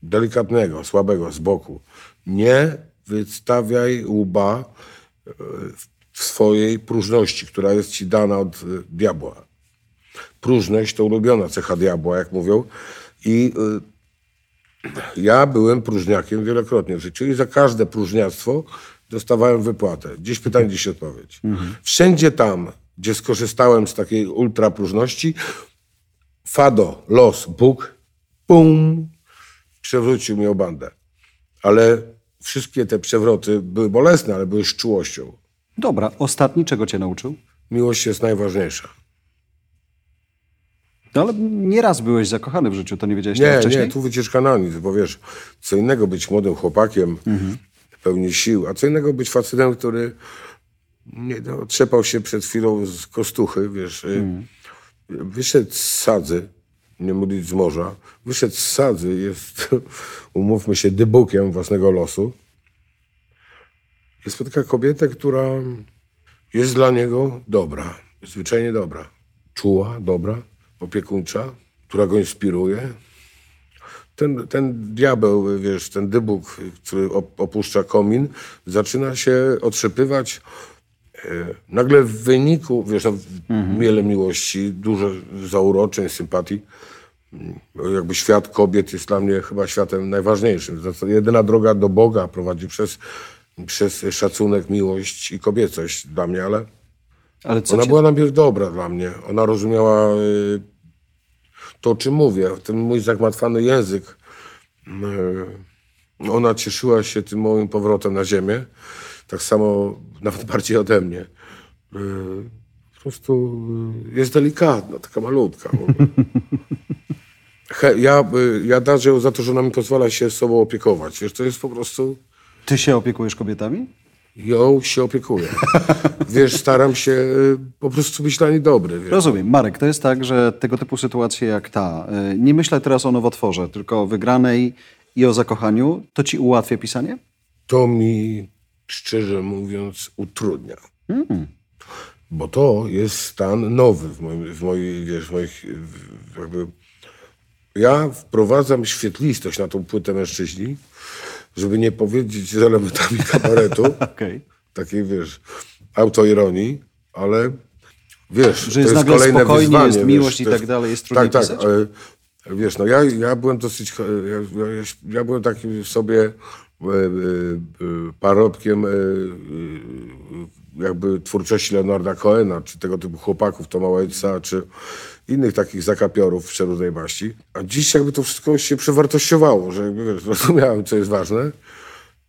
delikatnego, słabego, z boku. Nie wystawiaj łba y, w swojej próżności, która jest ci dana od y, diabła. Próżność to ulubiona cecha diabła, jak mówią. I y, ja byłem próżniakiem wielokrotnie w życiu i za każde próżniactwo dostawałem wypłatę. Dziś pytanie, dziś odpowiedź. Wszędzie tam, gdzie skorzystałem z takiej ultrapróżności, Fado, los, Bóg, pum, przewrócił mi o bandę. Ale wszystkie te przewroty były bolesne, ale były z czułością. Dobra, ostatni czego cię nauczył? Miłość jest najważniejsza. No ale nieraz byłeś zakochany w życiu, to nie wiedziałeś Nie, wcześniej? nie, tu wycieczka na nic, bo wiesz, co innego być młodym chłopakiem, pełni sił, a co innego być facetem, który nie, no, trzepał się przed chwilą z kostuchy, wiesz, y, wyszedł z sadzy, nie mówić z morza, wyszedł z sadzy, jest, umówmy się, dybukiem własnego losu i spotyka kobietę, która jest dla niego dobra, zwyczajnie dobra, czuła, dobra, opiekuńcza, która go inspiruje. Ten, ten diabeł, wiesz, ten dybuk, który op- opuszcza komin, zaczyna się otrzepywać. E, Nagle w wyniku, wiesz, no, wiele miłości, dużo zauroczeń, sympatii. Jakby świat kobiet jest dla mnie chyba światem najważniejszym. Jedyna droga do Boga prowadzi przez, przez szacunek, miłość i kobiecość dla mnie, ale Ale ona cię... była najpierw dobra dla mnie. Ona rozumiała y, to, o czym mówię. Ten mój zagmatwany język. y, Ona cieszyła się tym moim powrotem na ziemię. Tak samo, nawet bardziej ode mnie. Y, Po prostu y, jest delikatna, taka malutka. He, ja, y, ja darzę ją za to, że ona mi pozwala się sobą opiekować. Wiesz, to jest po prostu... Ty się opiekujesz kobietami? Ją się opiekuję. Wiesz, staram się y, po prostu być dla niej dobry. Wiesz. Rozumiem. Marek, to jest tak, że tego typu sytuacje jak ta, y, nie myślę teraz o nowotworze, tylko o wygranej i o zakochaniu, to ci ułatwia pisanie? To mi, szczerze mówiąc, utrudnia. Bo to jest stan nowy w moim, w mojej, wiesz, w moich, jakby... Ja wprowadzam świetlistość na tą płytę mężczyźni, żeby nie powiedzieć z elementami kabaretu, Okej. takiej, wiesz, autoironii, ale wiesz, Że jest nagle kolejne spokojnie, wyzwanie, jest wiesz, miłość i to tak dalej, jest trudniej Tak, tak, pisać? wiesz, no ja, ja byłem dosyć, ja, ja, ja byłem takim w sobie e, e, e, parobkiem jakby twórczości Leonarda Cohena, czy tego typu chłopaków, Toma Waitsa, czy innych takich zakapiorów przeróżnej maści. A dziś jakby to wszystko się przewartościowało, że jakby, wiesz, zrozumiałem, co jest ważne.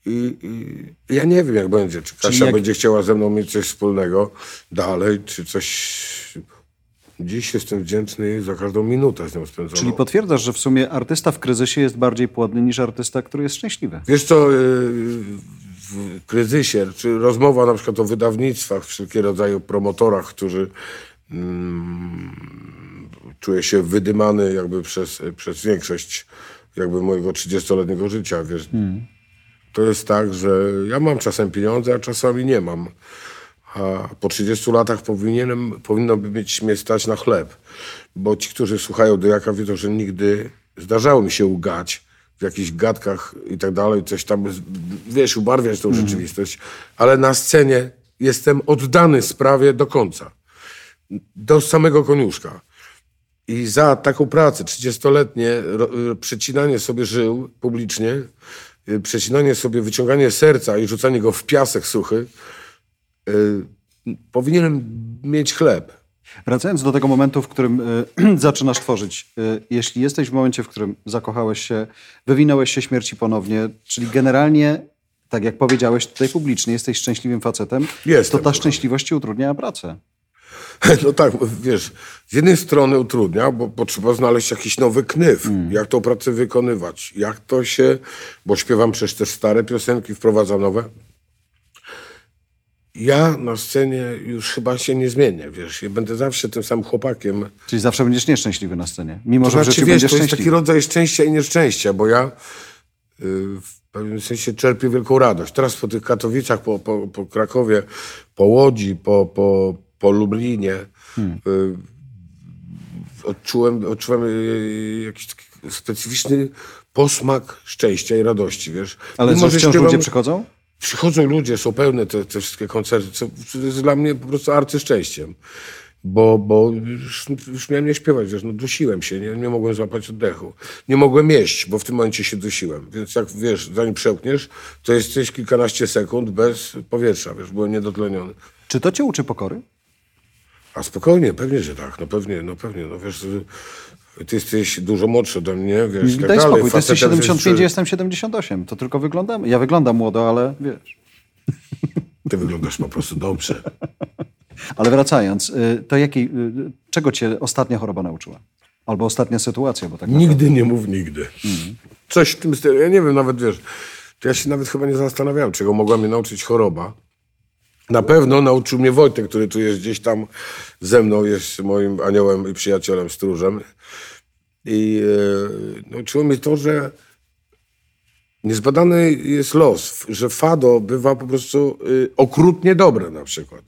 I, I ja nie wiem, jak będzie. Czy Kasia jak- będzie chciała ze mną mieć coś wspólnego dalej, czy coś... Dziś jestem wdzięczny za każdą minutę z nią spędzoną. Czyli potwierdzasz, że w sumie artysta w kryzysie jest bardziej płodny niż artysta, który jest szczęśliwy. Wiesz co, y, w kryzysie, czy rozmowa na przykład o wydawnictwach, wszelkie rodzaju promotorach, którzy mm, czuje się wydymany jakby przez, przez większość jakby mojego 30-letniego życia, wiesz. To jest tak, że ja mam czasem pieniądze, a czasami nie mam. A po 30 latach powinienem, powinno by mieć mnie stać na chleb. Bo ci, którzy słuchają dojaka, wiedzą, że nigdy zdarzało mi się ugać w jakichś gadkach i tak dalej, coś tam, wiesz, ubarwiać tą rzeczywistość. Ale na scenie jestem oddany sprawie do końca. Do samego koniuszka. I za taką pracę 30-letnie ro- y, przecinanie sobie żył publicznie, y, przecinanie sobie, wyciąganie serca i rzucanie go w piasek suchy, y, powinienem mieć chleb. Wracając do tego momentu, w którym y, zaczynasz tworzyć. Y, jeśli jesteś w momencie, w którym zakochałeś się, wywinąłeś się śmierci ponownie, czyli generalnie, tak jak powiedziałeś tutaj publicznie, jesteś szczęśliwym facetem, Jestem, to ta szczęśliwość ci utrudnia pracę. No tak, wiesz, z jednej strony utrudnia, bo, bo trzeba znaleźć jakiś nowy knyw, jak tą pracę wykonywać, jak to się, bo śpiewam przecież też stare piosenki, wprowadzam nowe. Ja na scenie już chyba się nie zmienię, wiesz, ja będę zawsze tym samym chłopakiem. Czyli zawsze będziesz nieszczęśliwy na scenie, mimo To że w znaczy, życiu wiesz, to jest taki rodzaj szczęścia i nieszczęścia, bo ja y, w pewnym sensie czerpię wielką radość. Teraz po tych Katowicach, po, po, po Krakowie, po Łodzi, po, po, po Lublinie Hmm. y, odczułem, odczułem y, jakiś taki specyficzny posmak szczęścia i radości, wiesz. Ale Mimo, że że wciąż śpiewam- ludzie przychodzą? Przychodzą ludzie, są pełne te, te wszystkie koncerty, co co jest dla mnie po prostu arcyszczęściem. Bo, bo już, już miałem nie śpiewać, wiesz, no dusiłem się, nie, nie mogłem złapać oddechu. Nie mogłem jeść, bo w tym momencie się dusiłem. Więc jak, wiesz, zanim przełkniesz, to jesteś kilkanaście sekund bez powietrza, wiesz, byłem niedotleniony. Czy to cię uczy pokory? A spokojnie, pewnie, że tak, no pewnie, no pewnie, no wiesz, ty jesteś dużo młodszy ode mnie, wiesz, tak Daj dalej. spokój, ty jesteś Facetem, wiesz, 75, że- ja jestem 78. To tylko wyglądam. Ja wyglądam młodo, ale wiesz. Ty wyglądasz po prostu dobrze. Ale wracając, y, to jakiej, y, czego cię ostatnia choroba nauczyła? Albo ostatnia sytuacja, bo tak Nigdy nie mów nigdy. Coś w tym stylu. Ja nie wiem, nawet wiesz, to ja się nawet chyba nie zastanawiałem, czego mogła mnie nauczyć choroba. Na pewno nauczył mnie Wojtek, który tu jest gdzieś tam ze mną, jest moim aniołem i przyjacielem, stróżem. I e, nauczyło mnie to, że niezbadany jest los, że fado bywa po prostu y, okrutnie dobre na przykład.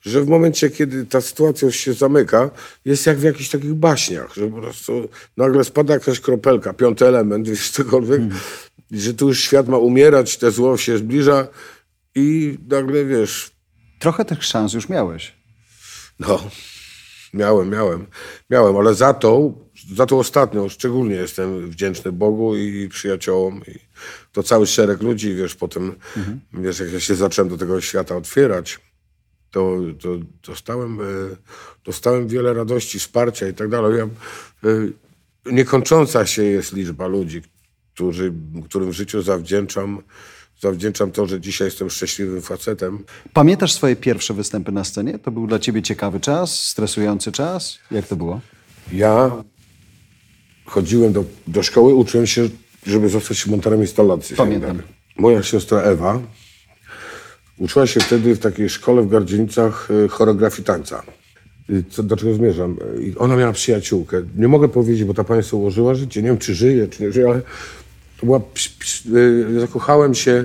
Że w momencie, kiedy ta sytuacja już się zamyka, jest jak w jakichś takich baśniach, że po prostu nagle spada jakaś kropelka, piąty element, wiesz, cokolwiek, że tu już świat ma umierać, te zło się zbliża i nagle, wiesz, Trochę tych szans już miałeś. no, miałem, miałem, miałem, ale za tą, za tą ostatnią szczególnie jestem wdzięczny Bogu i przyjaciołom. I to cały szereg ludzi, wiesz, potem, wiesz, jak ja się zacząłem do tego świata otwierać, to, to dostałem, e, dostałem wiele radości, wsparcia i tak dalej. Ja, e, niekończąca się jest liczba ludzi, którzy, którym w życiu zawdzięczam, zawdzięczam to, że dzisiaj jestem szczęśliwym facetem. Pamiętasz swoje pierwsze występy na scenie? To był dla ciebie ciekawy czas, stresujący czas? Jak to było? Ja chodziłem do, do szkoły, uczyłem się, żeby zostać monterem instalacji. Pamiętam. Moja siostra Ewa uczyła się wtedy w takiej szkole w Gardzienicach y, choreografii tańca. Y, Co, do czego zmierzam? I ona miała przyjaciółkę. Nie mogę powiedzieć, bo ta pani sobie ułożyła życie. Nie wiem, czy żyje, czy nie żyje, ale była... y, Zakochałem się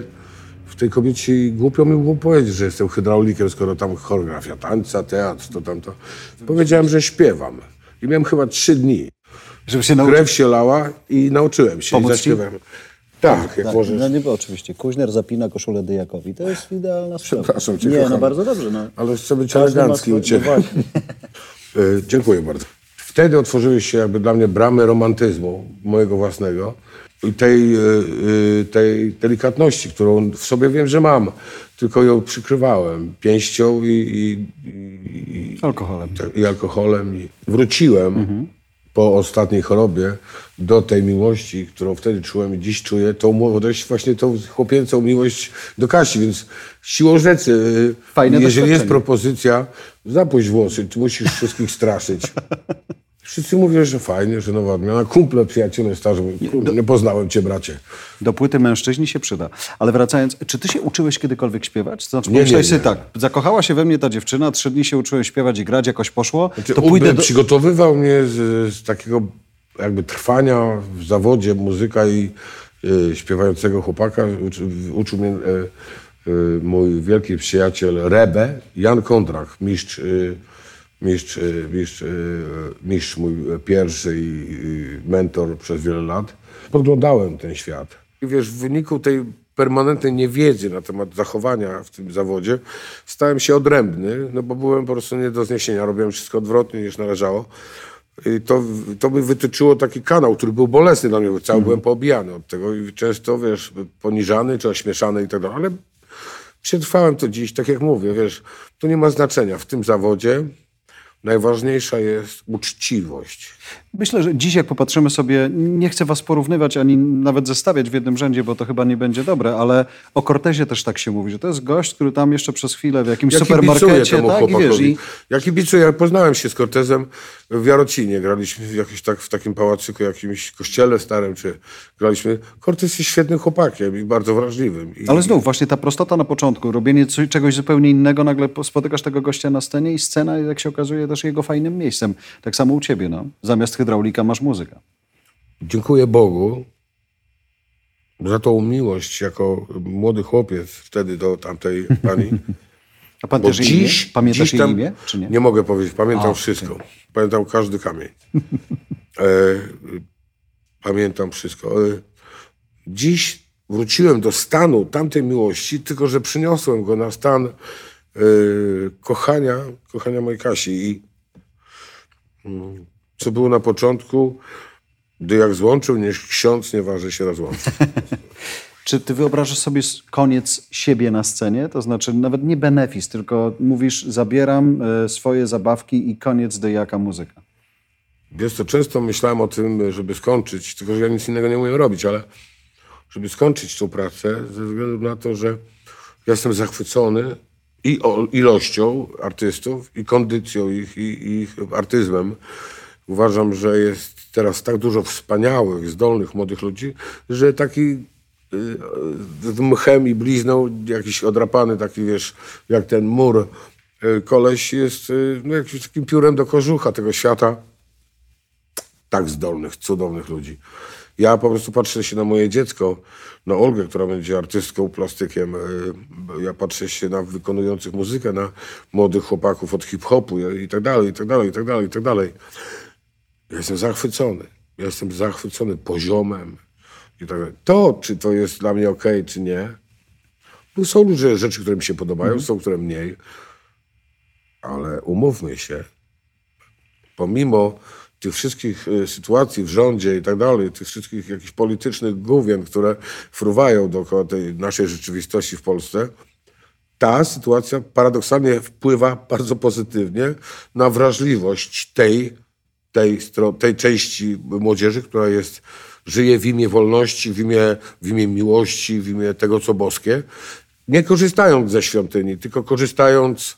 w tej kobiecie i głupio mi było powiedzieć, że jestem hydraulikiem, skoro tam choreografia tańca, teatr, to tamto. Powiedziałem, że śpiewam. I miałem chyba trzy dni. Żeby się nauczyć. Krew się lała i nauczyłem się. Pomóc i. Tak, jak Tak, możesz. no nie, bo oczywiście. Kuźner zapina koszulę Dyjakowi. To jest idealna sprawa. Przepraszam cię, Nie, kochany. no bardzo dobrze. No. Ale chcę być Każdy elegancki u ciebie. no. E, Dziękuję bardzo. Wtedy otworzyły się jakby dla mnie bramy romantyzmu mojego własnego tej, e, e, tej delikatności, którą w sobie wiem, że mam, tylko ją przykrywałem pięścią i, i, i, Alkoholem. i alkoholem. I wróciłem po ostatniej chorobie do tej miłości, którą wtedy czułem i dziś czuję, tą młodość, właśnie tą chłopięcą miłość do Kasi, więc siłą rzeczy, Fajne jeżeli jest propozycja, zapuść włosy, ty musisz wszystkich straszyć. Wszyscy mówią, że fajnie, że nowa odmiana. Kumple, przyjaciele starzy, kurde, nie poznałem cię, bracie. Do płyty mężczyźni się przyda. Ale wracając, czy ty się uczyłeś kiedykolwiek śpiewać? Znaczy, Nie, nie, pomyślałeś nie. sobie tak, zakochała się we mnie ta dziewczyna, trzy dni się uczyłem śpiewać i grać, jakoś poszło, Znaczy, to pójdę do... Przygotowywał mnie z, z takiego jakby trwania w zawodzie muzyka i y, śpiewającego chłopaka. Uczy, uczył mnie y, y, mój wielki przyjaciel Rebe, Jan Kondrak, mistrz, y, mistrz, y, mistrz, y, mistrz mój pierwszy i mentor przez wiele lat. Podglądałem ten świat. I wiesz, w wyniku tej permanentnej niewiedzy na temat zachowania w tym zawodzie stałem się odrębny, no bo byłem po prostu nie do zniesienia. Robiłem wszystko odwrotnie niż należało. I to, to by wytyczyło taki kanał, który był bolesny dla mnie, bo cały byłem poobijany od tego i często, wiesz, poniżany czy ośmieszany i tak dalej. Ale przetrwałem to dziś, tak jak mówię, wiesz, to nie ma znaczenia. W tym zawodzie najważniejsza jest uczciwość. Myślę, że dziś jak popatrzymy sobie, nie chcę was porównywać ani nawet zestawiać w jednym rzędzie, bo to chyba nie będzie dobre, ale o Cortezie też tak się mówi, że to jest gość, który tam jeszcze przez chwilę w jakimś Ja supermarkecie, temu tak? Wiesz, chłopakowi. i Ja kibicuję, ja poznałem się z Cortezem w Jarocinie. Graliśmy w, jakiś tak, w takim pałacyku, jakimś kościele starym, czy graliśmy. Cortez jest świetnym chłopakiem i bardzo wrażliwym. I, Ale znów, właśnie ta prostota na początku, robienie co- czegoś zupełnie innego, nagle po- spotykasz tego gościa na scenie i scena, jak się okazuje, też jego fajnym miejscem. Tak samo u ciebie, no. Zamiast hydraulika masz muzykę. Dziękuję Bogu za tą miłość jako młody chłopiec wtedy do tamtej pani. A pan Bo też dziś, imię? Pamiętasz dziś tam, imię, czy nie? Nie mogę powiedzieć, pamiętam A, wszystko. Pamiętam każdy kamień. e, pamiętam wszystko. E, dziś wróciłem do stanu tamtej miłości, tylko że przyniosłem go na stan e, kochania, kochania mojej Kasi. I mm, co było na początku, gdy jak złączył, niech ksiądz nie waży się rozłączyć. Czy ty wyobrażasz sobie koniec siebie na scenie? To znaczy nawet nie benefis, tylko mówisz, zabieram e, swoje zabawki i koniec do jaka muzyka. Wiesz co, często myślałem o tym, żeby skończyć, tylko że ja nic innego nie umiem robić, ale żeby skończyć tą pracę ze względu na to, że ja jestem zachwycony i ilością artystów, i kondycją ich, i ich artyzmem. Uważam, że jest teraz tak dużo wspaniałych, zdolnych młodych ludzi, że taki y, z mchem i blizną, jakiś odrapany taki, wiesz, jak ten mur, y, koleś jest y, no, jakimś takim piórem do kożucha tego świata. Tak zdolnych, cudownych ludzi. Ja po prostu patrzę się na moje dziecko, na Olgę, która będzie artystką, plastykiem. y, Ja patrzę się na wykonujących muzykę, na młodych chłopaków od hip-hopu i tak dalej, i tak dalej, i tak dalej, i tak dalej. Ja jestem zachwycony. Ja jestem zachwycony poziomem i tak dalej. To, czy to jest dla mnie okej, czy nie, no są ludzie, rzeczy, które mi się podobają, są, które mniej, ale umówmy się, pomimo tych wszystkich y, sytuacji w rządzie i tak dalej, tych wszystkich jakichś politycznych główien, które fruwają dookoła tej naszej rzeczywistości w Polsce, ta sytuacja paradoksalnie wpływa bardzo pozytywnie na wrażliwość tej, tej, tej części młodzieży, która jest, żyje w imię wolności, w imię, w imię miłości, w imię tego, co boskie, nie korzystając ze świątyni, tylko korzystając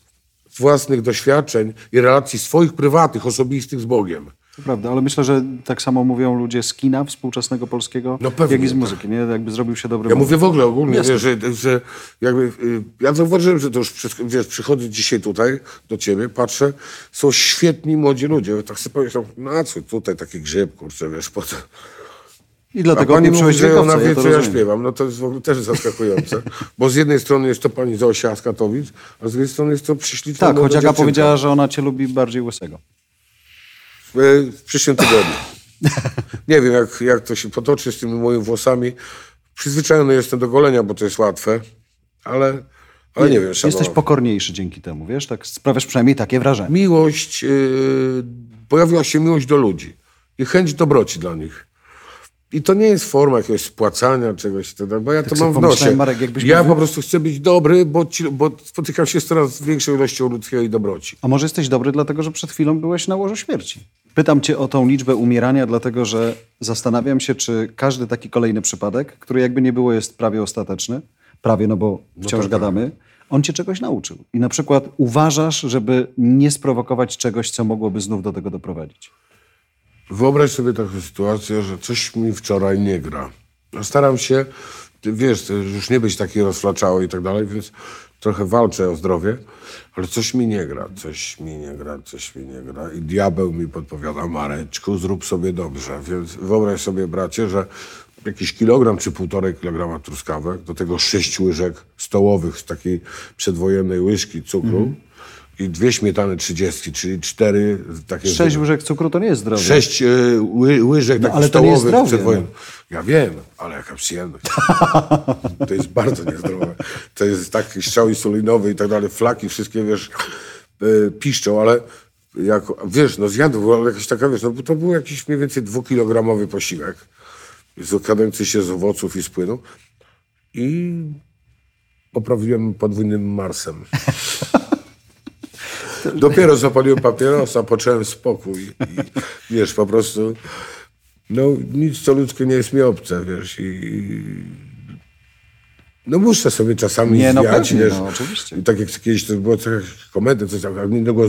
z własnych doświadczeń i relacji swoich prywatnych, osobistych z Bogiem. To prawda, ale myślę, że tak samo mówią ludzie z kina współczesnego polskiego, No pewnie, jak i z tak. muzyki. Nie? Jakby zrobił się dobry Ja mówię w ogóle ogólnie, wiesz, że, że jakby, y, ja zauważyłem, że to już wiesz, przychodzę dzisiaj tutaj do ciebie, patrzę, są świetni młodzi ludzie. Tak sobie pomyślałem, na co tutaj taki grzyb, kurczę, wiesz, po co? I A dlatego pani nie mówi, że ona wie, ja co ja śpiewam. No to jest w ogóle też zaskakujące. Bo z jednej strony jest to pani Zosia z Katowic, a z drugiej strony jest to prześliczna Tak, choć Aga powiedziała, że ona cię lubi bardziej łysego. W, w przyszłym tygodniu. Nie wiem, jak, jak to się potoczy z tymi moimi włosami. Przyzwyczajony jestem do golenia, bo to jest łatwe, ale, ale nie, wiem, Jesteś szanował. pokorniejszy dzięki temu, wiesz? Tak sprawiasz przynajmniej takie wrażenie. Miłość, yy, pojawiła się miłość do ludzi i chęć dobroci dla nich. I to nie jest forma jakiegoś spłacania czegoś, tak bo ja to sobie mam w nosie. Marek, ja był- po prostu chcę być dobry, bo, ci, bo spotykam się z coraz większą ilością ludzkiej i dobroci. A może jesteś dobry, dlatego że przed chwilą byłeś na łożu śmierci? Pytam cię o tą liczbę umierania, dlatego że zastanawiam się, czy każdy taki kolejny przypadek, który jakby nie było jest prawie ostateczny, prawie, no bo wciąż tak, gadamy, on cię czegoś nauczył. I na przykład uważasz, żeby nie sprowokować czegoś, co mogłoby znów do tego doprowadzić. Wyobraź sobie taką sytuację, że coś mi wczoraj nie gra. No Staram się, wiesz, już nie być taki rozflaczały i tak dalej, więc trochę walczę o zdrowie, ale coś mi nie gra, coś mi nie gra, coś mi nie gra. I diabeł mi podpowiada, Mareczku, zrób sobie dobrze. Więc wyobraź sobie, bracie, że jakiś kilogram czy półtorej kilograma truskawek, do tego sześć łyżek stołowych z takiej przedwojennej łyżki cukru i dwie śmietany trzydziestki, czyli cztery takie... Sześć łyżek cukru to nie jest zdrowie. Sześć y, ły, łyżek takich ale to nie jest stołowych zdrowie, wojną. Ja wiem, ale jaka przyjemność. to jest bardzo niezdrowe. To jest taki strzał insulinowy i tak dalej, flaki wszystkie, wiesz, y, piszczą, ale jak, wiesz, no zjadł, była jakaś taka, wiesz, no bo to był jakiś mniej więcej dwukilogramowy posiłek, składający się z owoców i z płynu i poprawiłem podwójnym Marsem. Dopiero zapaliłem papierosa, poczułem spokój i wiesz, po prostu no nic co ludzkie nie jest mi obce, wiesz, i no muszę sobie czasami Nie, no zwiać, pewnie, wiesz. no, oczywiście. I tak jak kiedyś to było coś, komendę, coś tam,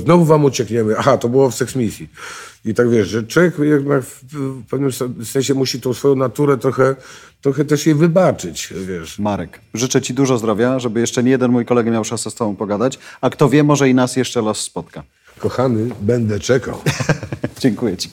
znowu wam uciekniemy. Aha, to było w Sex Misji. I tak wiesz, że człowiek jednak w, pewnym sensie musi tą swoją naturę trochę, trochę też jej wybaczyć, wiesz. Marek, życzę ci dużo zdrowia, żeby jeszcze nie jeden mój kolega miał szansę z tobą pogadać, a kto wie, może i nas jeszcze los spotka. Kochany, będę czekał. Dziękuję ci.